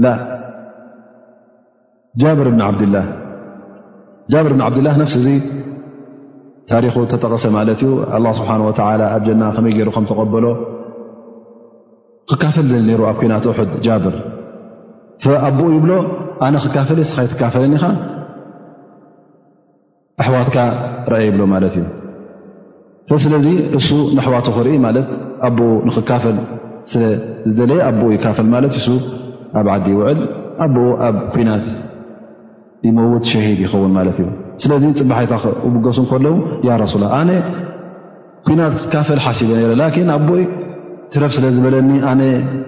ላ ጃብር ብን ዓብድላ ጃብር ብን ዓብድላ ነፍሲ እዚ ታሪኹ ተጠቐሰ ማለት እዩ ኣላ ስብሓን ወተላ ኣብ ጀና ከመይ ገይሩ ከም ተቐበሎ ክካፈል ደሊ ነሩ ኣብ ኩናት ሑድ ጃብር ኣቦኡ ይብሎ ኣነ ክካፈል ስኻ ትካፈለኒ ኢኻ ኣሕዋትካ ረአ ይብሎ ማለት እዩ ስለዚ እሱ ንኣሕዋቱ ክርኢ ማለት ኣቦ ንክካፈል ስለዝደለየ ኣቦኡ ይካፈል ማለት እሱ ኣብ ዓዲ ይውዕል ኣቦኡ ኣብ ኩናት ይመውት ሸሂድ ይኸውን ማለት እዩ ስለዚ ፅባሓይካ ክብገሱ ከለዉ ያ ረሱላ ኣነ ኩናት ክትካፈል ሓሲበ ነረ ላኪን ኣቦይ ትረፍ ስለ ዝበለኒ ኣነ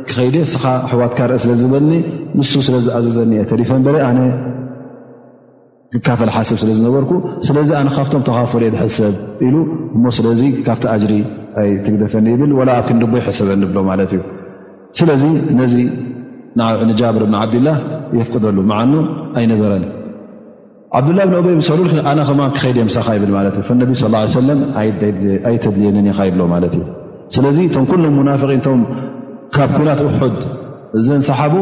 ክኸይደ እስኻ ኣሕዋትካ ርእ ስለ ዝበኒ ንሱ ስለ ዝኣዘዘኒ እየ ተሪፈ በረ ኣነ ክካፈል ሓስብ ስለ ዝነበርኩ ስለዚ ኣነ ካብቶም ተኻፈሉ እየ ዝሕሰብ ኢሉ እሞ ስለዚ ካብቲ ኣጅሪ ኣይትግደፈኒ ይብል ወላ ኣብ ክንዲቦይ ሕሰበ ንብሎ ማለት እዩ ስለዚ ነዚ ንጃብር ብን ዓብድላ የፍቅደሉ መዓኑ ኣይነበረን ዓብዱላ ብን ኦበይ ምሰሉ ኣነ ከማ ክኸይድ የምሳኻ ይብል ማለት እዩ ነቢ ስ ሰለም ኣይተድልየንን ኢኻ ይብሎ ማለት እዩ ስለዚ እቶም ኩሎም ሙናፍቒንቶም ካብ ኩናት ውሑድ እዘንሰሓቡ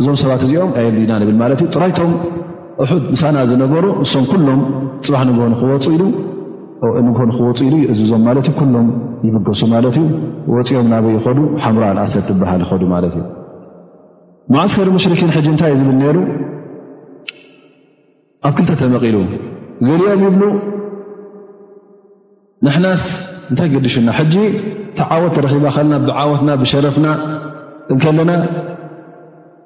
እዞም ሰባት እዚኦም ኣየድልዩና ንብል ማለት እዩ ጥራይቶም እሑድ ምሳና ዝነበሩ እሶም ኩሎም ፅባሕ ንግሆ ንክወፁ ኢሉ ንግሆ ንክወፁ ኢሉ ይእዝዞም ማለት እዩ ኩሎም ይብገሱ ማለት እዩ ወፂኦም ናበይ ይኸዱ ሓምሮ ኣልኣሰድ ትበሃል ይኸዱ ማለት እዩ ማዓስከሪ ሙሽርኪን ሕጂ እንታይ እዩ ዝብል ነይሩ ኣብ ክልተ ተመቒሉ ገሊኦም ይብሉ ንሕናስ እንታይ ገዲሹና ሕጂ ተዓወት ተረኺባ ከልና ብዓወትና ብሸረፍና እንከለና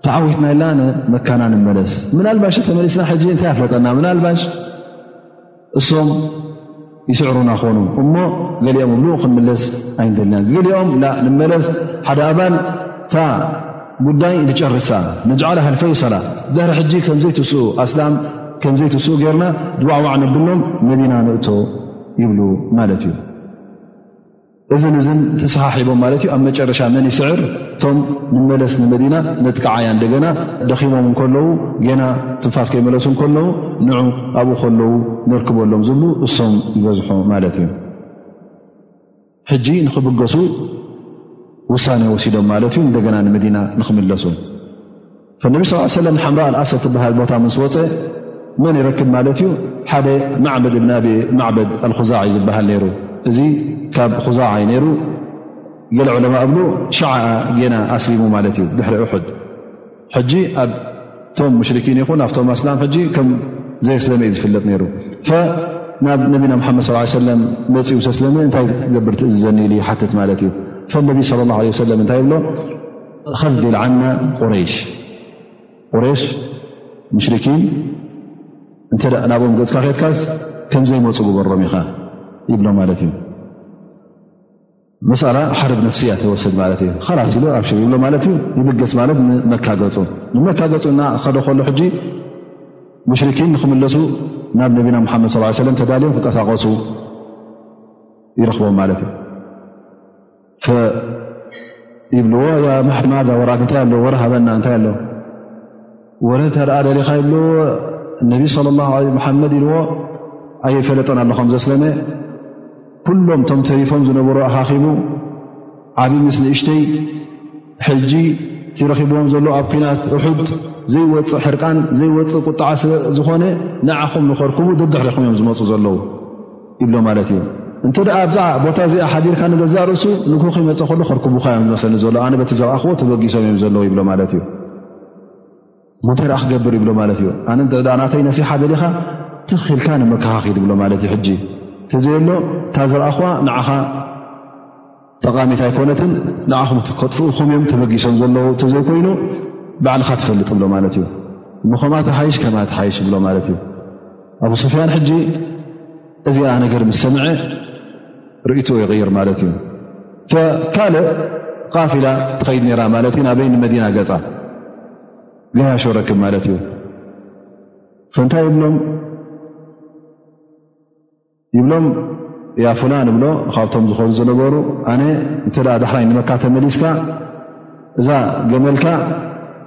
ተዓዊትና ኢልና ንመካና ንመለስ ምናልባሽ ተመሊስና ሕጂ እንታይ ኣፍለጠና ምናልባሽ እሶም ይስዕሩና ኾኑ እሞ ገሊኦም እብሉ ክንምለስ ኣይንደልና ገሊኦም ንመለስ ሓደ ኣባል ጉዳይ ንጨርሳ ነጅዓላ ሀልፈይ ሰላ ድሕሪ ሕጂ ከምዘይትስኡ ኣስላም ከምዘይትስኡ ገርና ድዋዕዋዕ ነብሎም መዲና ንእቶ ይብሉ ማለት እዩ እዝን እዝን ተሰሓሒቦም ማለት እዩ ኣብ መጨረሻ መን ይስዕር እቶም ንመለስ ንመዲና ነጥቃዓያ እንደገና ደኺሞም እንከለዉ ገና ትንፋስ ከይመለሱ እንከለዉ ንዑ ኣብኡ ከለዉ ነርክበሎም ዝብሉ እሶም ይበዝሑ ማለት እዩ ሕጂ ንኽብገሱ ውሳነ ወሲዶም ማለት እዩ እንደገና ንመዲና ንኽምለሱ ነቢ ስ ሰለ ሓምራ ኣልኣሰ ትበሃል ቦታ ምስ ወፀ መን ይረክብ ማለት እዩ ሓደ ማዕበድ እብን ኣብ ማዕበድ ኣልኹዛዕ ዝበሃል ነይሩ እዚ ካብ ኹዛዓ ዩ ነይሩ ገለ ዕለማ እብሉ ሸዓ ጌና ኣስሊሙ ማለት እዩ ድሕሪ እሑድ ሕጂ ኣብቶም ሙሽርኪን ይኹን ኣብቶም ኣስላም ሕጂ ከም ዘየስለመ እዩ ዝፍለጥ ነይሩ ናብ ነቢና ሓመድ ስ ሰለም መፅኡ ሰስለመ እንታይ ገብር ትእዝዘኒ ኢሉ ይሓትት ማለት እዩ ነቢ ለ ላ ለ ሰለም እንታይ ይብሎ ከድል ዓና ቁረይሽ ቁረሽ ሙሽርኪን እንተ ናብኦም ገፅካ ከትካስ ከምዘይመፁ ግበሮም ኢኻ ይብሎ ማለት እዩ መሳላ ሓርብ ነፍሲ እያ ተወሰድ ማለት እዩ ላስ ኢሉ ኣብሽር ይብሎ ማለት እዩ ይብገስ ማለት ንመካገፁ ንመካገፁ እና ከደ ከሎ ሕጂ ሙሽርኪን ንክምለሱ ናብ ነቢና ሓመድ ስ ሰለም ተዳልዮም ክቀሳቀሱ ይረክቦም ማለት እዩ ይብልዎ ያ ማሓማዳ ወራእከታይ ኣሎ ወረ ሃበና እንታይ ኣሎ ወረ እንተ ደኣ ደሊኻ ይብልዎ ነቢ ለ ላ ሙሓመድ ኢልዎ ኣየይፈለጠን ኣሎ ከም ዘስለመ ኩሎም እቶም ተሪፎም ዝነበሩ ኣኻኺቡ ዓብዪ ምስ ንእሽተይ ሕጂ እቲረኺብዎም ዘሎ ኣብ ኩናት እሑድ ዘይወፅእ ሕርቃን ዘይወፅእ ቁጣዓ ስለ ዝኾነ ንዓኹም ንኸርክቡ ደድሕሪኹም እዮም ዝመፁ ዘለዉ ይብሎ ማለት እዩ እንተ ደኣ ኣብዛ ቦታ እዚኣ ሓዲርካ ንገዛእ ርእሱ ንኩኺ መፀ ከሉ ከርክቡካ እዮም ዝመሰኒ ዘሎ ኣነ በቲ ዘረኣኽዎ ተበጊሶም እዮም ዘለዉ ይብሎ ማለት እዩ ሞንታይ ደኣ ክገብር ይብሎ ማለት እዩ ኣነ እንተ ናተይ ነሲሓ ደሊኻ ትኽኢልካ ንመካኻኺ ትብሎ ማለት እዩ ሕጂ ተዘየሎ እታ ዝረኣኹዋ ንዓኻ ጠቓሚት ኣይኮነትን ንዓኹም ከጥፍኡኹም እዮም ተበጊሶም ዘለዉ እተዘይኮይኑ ባዕልኻ ትፈልጥ ብሎ ማለት እዩ እሞ ከምኣ ትሓይሽ ከማ ትሓይሽ ብሎ ማለት እዩ ኣብ ስፍያን ሕጂ እዚኣ ነገር ምስ ሰምዐ ርእቶ ይቕይር ማለት እዩ ካልእ ቃፊላ ትኸይድ ነራ ማለት እዩ ናበይ ንመዲና ገፃ ገያሾ ረክብ ማለት እዩ ፈንታይ ይብሎም ይብሎም ያ ፍላን እብሎ ካብቶም ዝኸዱ ዝነበሩ ኣነ እንተ ዳሕራይ ንመካ ተመሊስካ እዛ ገመልካ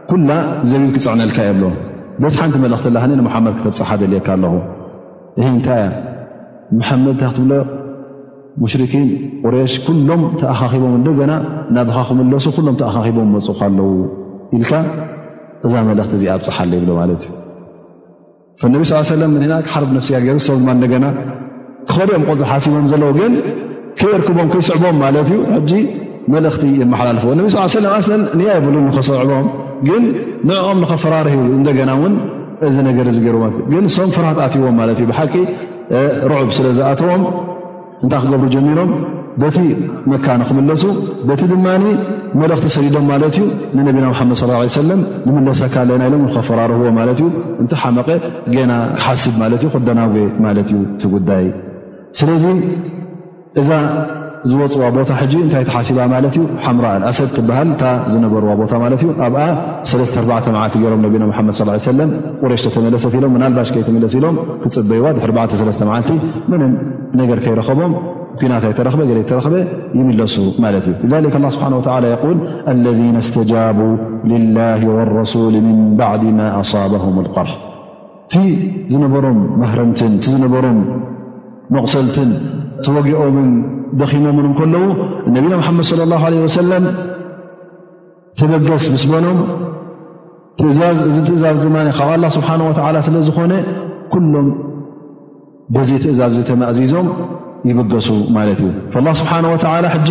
ኩላ ዘቢል ክፅዕነልካ እየ ብሎ በዚ ሓንቲ መልእኽቲ ላሃኒ ንመሓመድ ክተብፅሓ ደልየካ ኣለኹ ይ እንታይ እያ መሓመድ እንታይ ክትብሎ ሙሽርኪን ቁሬሽ ኩሎም ተኣኻኺቦም እንደገና ናብኻ ክምለሱ ኩሎም ተኣኻኺቦም መፁካ ኣለዉ ኢልካ እዛ መልእኽቲ እዚኣ ኣብፅሓለ ይብሎ ማለት እዩ ፈነቢ ስ ሰለም ንና ሓርብ ነፍሲያ ገይሩ ሰ ድማ እንደገና ክኸዱ እዮም ቆፅ ሓሲቦም ዘለዉ ግን ከየርክቦም ከይስዕቦም ማለት እዩ ኣብዚ መልእኽቲ የመሓላልፍዎ ነቢ ስ ሰለም ኣስለን ንያ የብሉ ንኸሰዕቦም ግን ንዕኦም ንኸፈራርህ ይብሉ እንደገና እውን እዚ ነገር እዚ ገይርዎ ግን ሶም ፍርሃት ኣትዎም ማለት እዩ ብሓቂ ርዑብ ስለ ዝኣተዎም እንታይ ክገብሩ ጀሚሮም በቲ መካ ንክምለሱ በቲ ድማ መልእኽቲ ሰዲዶም ማለት እዩ ንነቢና ሓመድ ስ ሰለም ንምለሰካ ኣለና ኢሎም ንኸፈራርህዎ ማለት እዩ እንተ ሓመቐ ገና ክሓስብ ማለት እዩ ክደናጎ ማለት እዩ እቲ ጉዳይ ስለዚ እዛ ዝወፅዋ ቦታ ሕጂ እንታይ ተሓሲባ ማለት እዩ ሓምራ ኣልኣሰድ ትበሃል እታ ዝነበርዋ ቦታ ማለት እዩ ኣብኣ ሰለስተ ኣርባዕተ መዓልቲ ገይሮም ነቢና ሓመድ ስ ሰለም ቁሬሽ ተተመለሰት ኢሎም ምናልባሽ ከይተመለስ ኢሎም ክፅበይዋ ድሕሪ ባዕተ ሰለስተ መዓልቲ ምንም ነገር ከይረኸቦም ኩናት ኣይተረክበ ገለ ይተረክበ ይምለሱ ማለት እዩ ذሊክ ላ ስብሓን ወላ የል ለذነ እስተጃቡ ልላህ ወረሱል ምን ባዕድ ማ ኣሳበም ልቀርሕ እቲ ዝነበሮም ማህረምትን እቲ ዝነበሮም መቑሰልትን ተወጊኦምን ደኺሞምን እንከለዉ ነቢና ሙሓመድ ስለ ላሁ ዓለ ወሰለም ተበገስ ምስ በሎም ትእዛዝ እዚ ትእዛዝ ድማ ካብ ኣላ ስብሓን ወተዓላ ስለ ዝኾነ ኩሎም በዚ ትእዛዝ እዚ ተማእዚዞም ይብገሱ ማለት እዩ ላ ስብሓን ወላ ሕጂ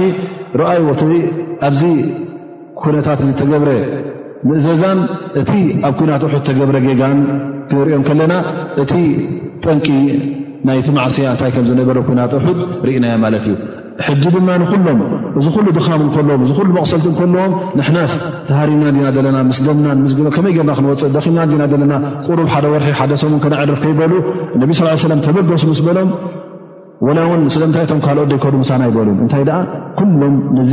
ረኣይዎ እቲ ኣብዚ ኩነታት እዚ ተገብረ ምእዘዛን እቲ ኣብ ኩናት ውሑት ተገብረ ጌጋን ክንሪኦም ከለና እቲ ጠንቂ ናይቲ ማዕስያ እንታይ ከም ዝነበረ ኩናት ውሑት ርኢናዮ ማለት እዩ ሕጂ ድማ ንኹሎም እዚ ኩሉ ድኻም እንከለዎም እዚ ኩሉ መቕሰልቲ እንከለዎም ንሕናስ ተሃሪምና እንዲና ዘለና ምስ ደምናን ምስ ግመ ከመይ ገርና ክንወፅእ ደኺምና እንዲና ዘለና ቁሩብ ሓደ ወርሒ ሓደ ሰሙን ከነዕርፍ ከይበሉ ነቢ ስ ሰለም ተበገሱ ምስ በሎም ወላ እውን ስለምንታይ እቶም ካልኦት ደይከዱ ምሳና ይበሉ እንታይ ደኣ ኩሎም ነዚ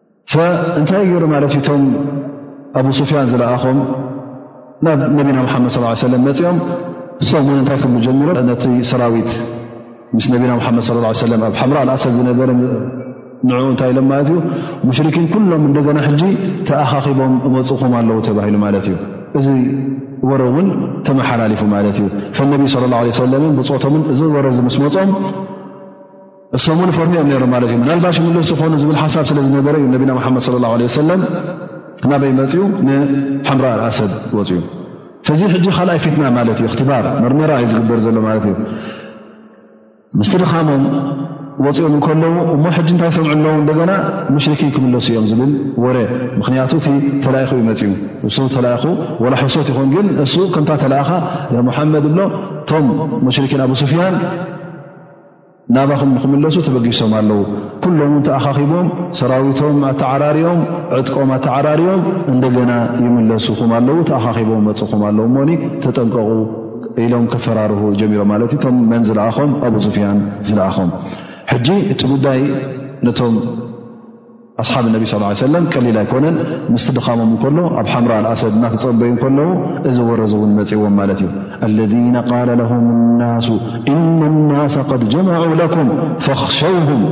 እንታይ ገይሩ ማለት እዩ እቶም ኣቡ ሱፍያን ዝለኣኾም ናብ ነቢና ሓመድ ስ ሰለም መፅኦም እሶም ውን እንታይ ክብሉ ጀሚሮ ነቲ ሰራዊት ምስ ነቢና ሓመድ ስ ሰለም ኣብ ሓምራ ኣልኣሰድ ዝነበረ ንኡ እንታይ ኢሎም ማለት እዩ ሙሽርኪን ኩሎም እንደገና ሕጂ ተኣኻኺቦም እመፁኹም ኣለዉ ተባሂሉ ማለት እዩ እዚ ወረ እውን ተመሓላሊፉ ማለት እዩ ፈነቢ ለ ለ ሰለምን ብፆቶምን እዚ ወረ እዚ ምስ መፆም እሶም ውን ፈርሑ እዮም ነሮም ማለት እዩ ምናልባሽ ምልስ ዝኾኑ ዝብል ሓሳብ ስለ ዝነበረ እዩ ነቢና ሓመድ ለ ላ ለ ሰለም ናበይ መፅኡ ንሓምራ ኣሰብ ወፅኡ ሕዚ ሕጂ ካልኣይ ፊትና ማለት እዩ እክትባር መርመራ እዩ ዝግበር ዘሎ ማለት እዩ ምስቲ ድኻሞም ወፂኦም እንከለዉ እሞ ሕጂ እንታይ ሰምዑ ኣለዉ እንደገና ሙሽርኪን ክምለሱ እዮም ዝብል ወረ ምክንያቱ እቲ ተላኢኹ እዩ መፅኡ እሱ ተላኢኹ ወላ ሕሶት ይኹን ግን እሱ ከምታ ተላእኻ ሙሓመድ ብሎ እቶም ሙሽርኪን ኣብስፍያን ናባኹም ንክምለሱ ተበጊሶም ኣለዉ ኩሎም ውን ተኣኻኺቦም ሰራዊቶም ኣተዓራርዮም ዕጥቆም ኣተዓራርዮም እንደገና ይምለሱኹም ኣለዉ ተኣኻኺቦም መፅኹም ኣለዉ እሞ ተጠንቀቑ ኢሎም ከፈራርሁ ጀሚሮም ማለት እቶም መን ዝለኣኾም ኣቡ ሱፍያን ዝለኣኾም ሕጂ እቲ ጉዳይ ነቶም ኣስሓብ ነቢ ስ ሰለም ቀሊል ኣይኮነን ምስ ድኻሞም እንከሎ ኣብ ሓምራ ኣልኣሰድ እናተፀበዩ ከለዉ እዚ ወረዚ እውን መፅዎም ማለት እዩ ለذነ ቃል ለም ናሱ እነ ናሰ ድ ጀመዑ ለኩም ፈኽሸውም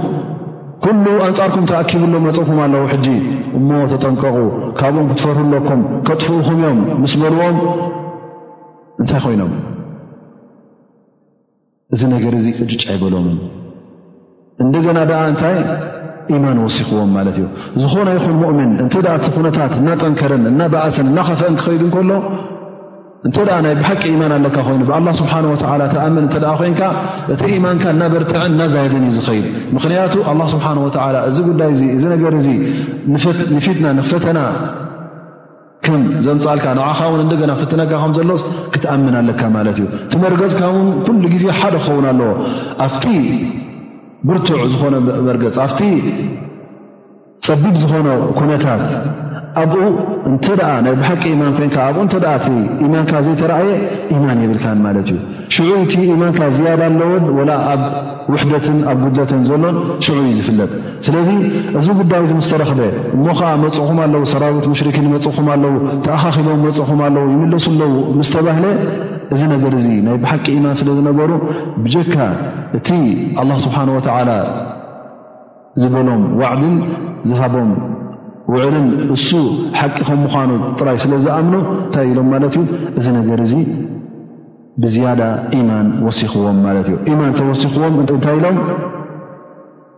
ኩሉ ኣንፃርኩም ተኣኪብሎ መፅኹም ኣለዉ ሕጂ እሞ ተጠንቀቑ ካብኦም ክትፈርሁ ኣለኩም ከጥፍኡኹም እዮም ምስ በልዎም እንታይ ኮይኖም እዚ ነገር እዚ ቅጭጭ ኣይበሎምን እንደገና ደኣ እንታይ ኢማን ወሲኽዎም ማለት እዩ ዝኾነ ይኹን ሙእምን እንተ እቲ ኩነታት እናጠንከረን እናበኣሰን እናኸፍአን ክኸይዱ ከሎ እንተ ናይ ብሓቂ ኢማን ኣለካ ኮይኑ ብኣላ ስብሓን ወላ ተኣምን እተ ኮይንካ እቲ ኢማንካ እናበርትዐን እናዛየደን እዩ ዝኸይድ ምኽንያቱ ኣላ ስብሓን ወላ እዚ ጉዳይ እዚ እዚ ነገር እዚ ንፊትና ንፈተና ከም ዘምፃልካ ንዓኻ ውን እንደገና ፍትነካ ከም ዘሎስ ክትኣምን ኣለካ ማለት እዩ እቲ መርገፅካ ውን ኩሉ ግዜ ሓደ ክኸውን ኣለዎ ኣብቲ ብርቱዕ ዝኾነ መርገፅ ኣብቲ ፀቢብ ዝኾነ ኩነታት ኣብኡ እንተ ናይ ብሓቂ ኢማን ኮንካ ኣብኡ እንተ እቲ ኢማንካ ዘይተረእየ ኢማን የብልካን ማለት እዩ ሽዑ እቲ ኢማንካ ዝያዳ ኣለዎን ወላ ኣብ ውሕደትን ኣብ ጉድለትን ዘሎን ሽዑ እዩ ዝፍለጥ ስለዚ እዚ ጉዳይ እዚ ምስ ተረኽበ እሞ ኸኣ መጽኹም ኣለዉ፣ ሰራዊት ሙሽሪኪን መጽኹም ኣለዉ፣ ተኣኻኺቦም መጽኹም ኣለዉ፣ ይምለሱ ኣለዉ ምስ ተባህለ እዚ ነገር እዚ ናይ ብሓቂ ኢማን ስለ ዝነበሩ ብጀካ እቲ ኣላህ ስብሓን ወተዓላ ዝበሎም ዋዕድን ዝሃቦም ውዕልን እሱ ሓቂ ከም ምዃኑ ጥራይ ስለ ዝኣምኑ እንታይ ኢሎም ማለት እዩ እዚ ነገር እዚ ብዝያዳ ኢማን ወሲኽዎም ማለት እዩ ኢማን ተወሲኽዎም እንታይ ኢሎም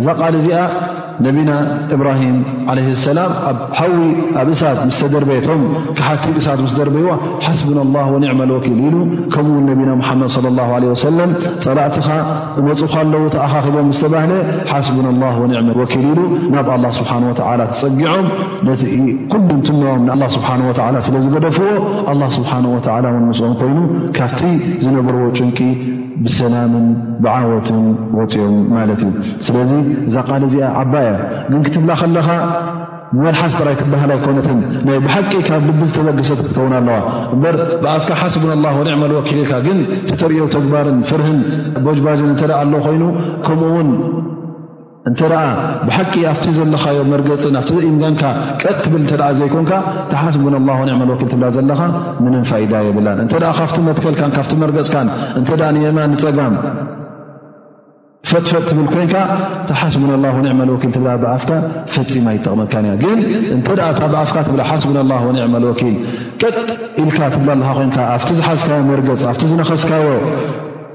እዛ ቃል እዚኣ ነቢና እብራሂም ዓለ ሰላም ኣብ ሓዊ ኣብ እሳት ምስ ተደርበየ ቶም ክሓቲ እሳት ምስ ደርበይዋ ሓስብና ላ ወኒዕማ ልወኪል ኢሉ ከምኡ ውን ነቢና ሙሓመድ ለ ላ ለ ወሰለም ፀላእትኻ እመፁኻ ኣለዉ ተኣኻኺቦም ምስ ተባህለ ሓስብና ላ ወኒዕማ ወኪል ኢሉ ናብ ኣላ ስብሓን ወተዓላ ተፀጊዖም ነቲ ኩሉ እንትነኦም ንኣላ ስብሓን ወተዓላ ስለ ዝገደፍዎ ኣላ ስብሓን ወተዓላ ውን ምስኦም ኮይኑ ካብቲ ዝነበርዎ ጭንቂ ብሰላምን ብዓወትን ወፅኦም ማለት እዩ ስለዚ እዛ ቃል እዚኣ ዓባይ እያ ግን ክትብላ ከለኻ ንመልሓስ ጥራይ ትበሃል ኣይኮነትን ናይ ብሓቂ ካብ ልቢ ዝተበገሰት ክትከውን ኣለዋ እበር ብኣፍካ ሓስብና ላ ወኒዕመል ወኪል ኢልካ ግን ተተርእዮ ተግባርን ፍርህን ቦጅባጅን እተ ኣሎ ኮይኑ ከምኡ ውን እንተ ብሓቂ ኣብቲ ዘለኻዮ መርገፂ ናብቲ ኢምጋንካ ቀጥ ትብል እተ ዘይኮንካ ተሓስቡን ላ ኒዕመል ወኪል ትብላ ዘለኻ ምንም ፋይዳ የብላን እንተ ካብቲ መትከልካን ካብቲ መርገፅካን እንተ ንየማን ንፀጋም ፈጥፈጥ ትብል ኮንካ ተሓስቡን ላ ኒዕመል ወኪል ትብላ ብኣፍካ ፈፂማ ይጠቕመካን እያ ግን እንተ እታ ብኣፍካ ትብላ ሓስቡን ላ ኒዕመል ወኪል ቀጥ ኢልካ ትብላ ኣለካ ኮንካ ኣብቲ ዝሓዝካዮ መርገፅ ኣብቲ ዝነኸስካዮ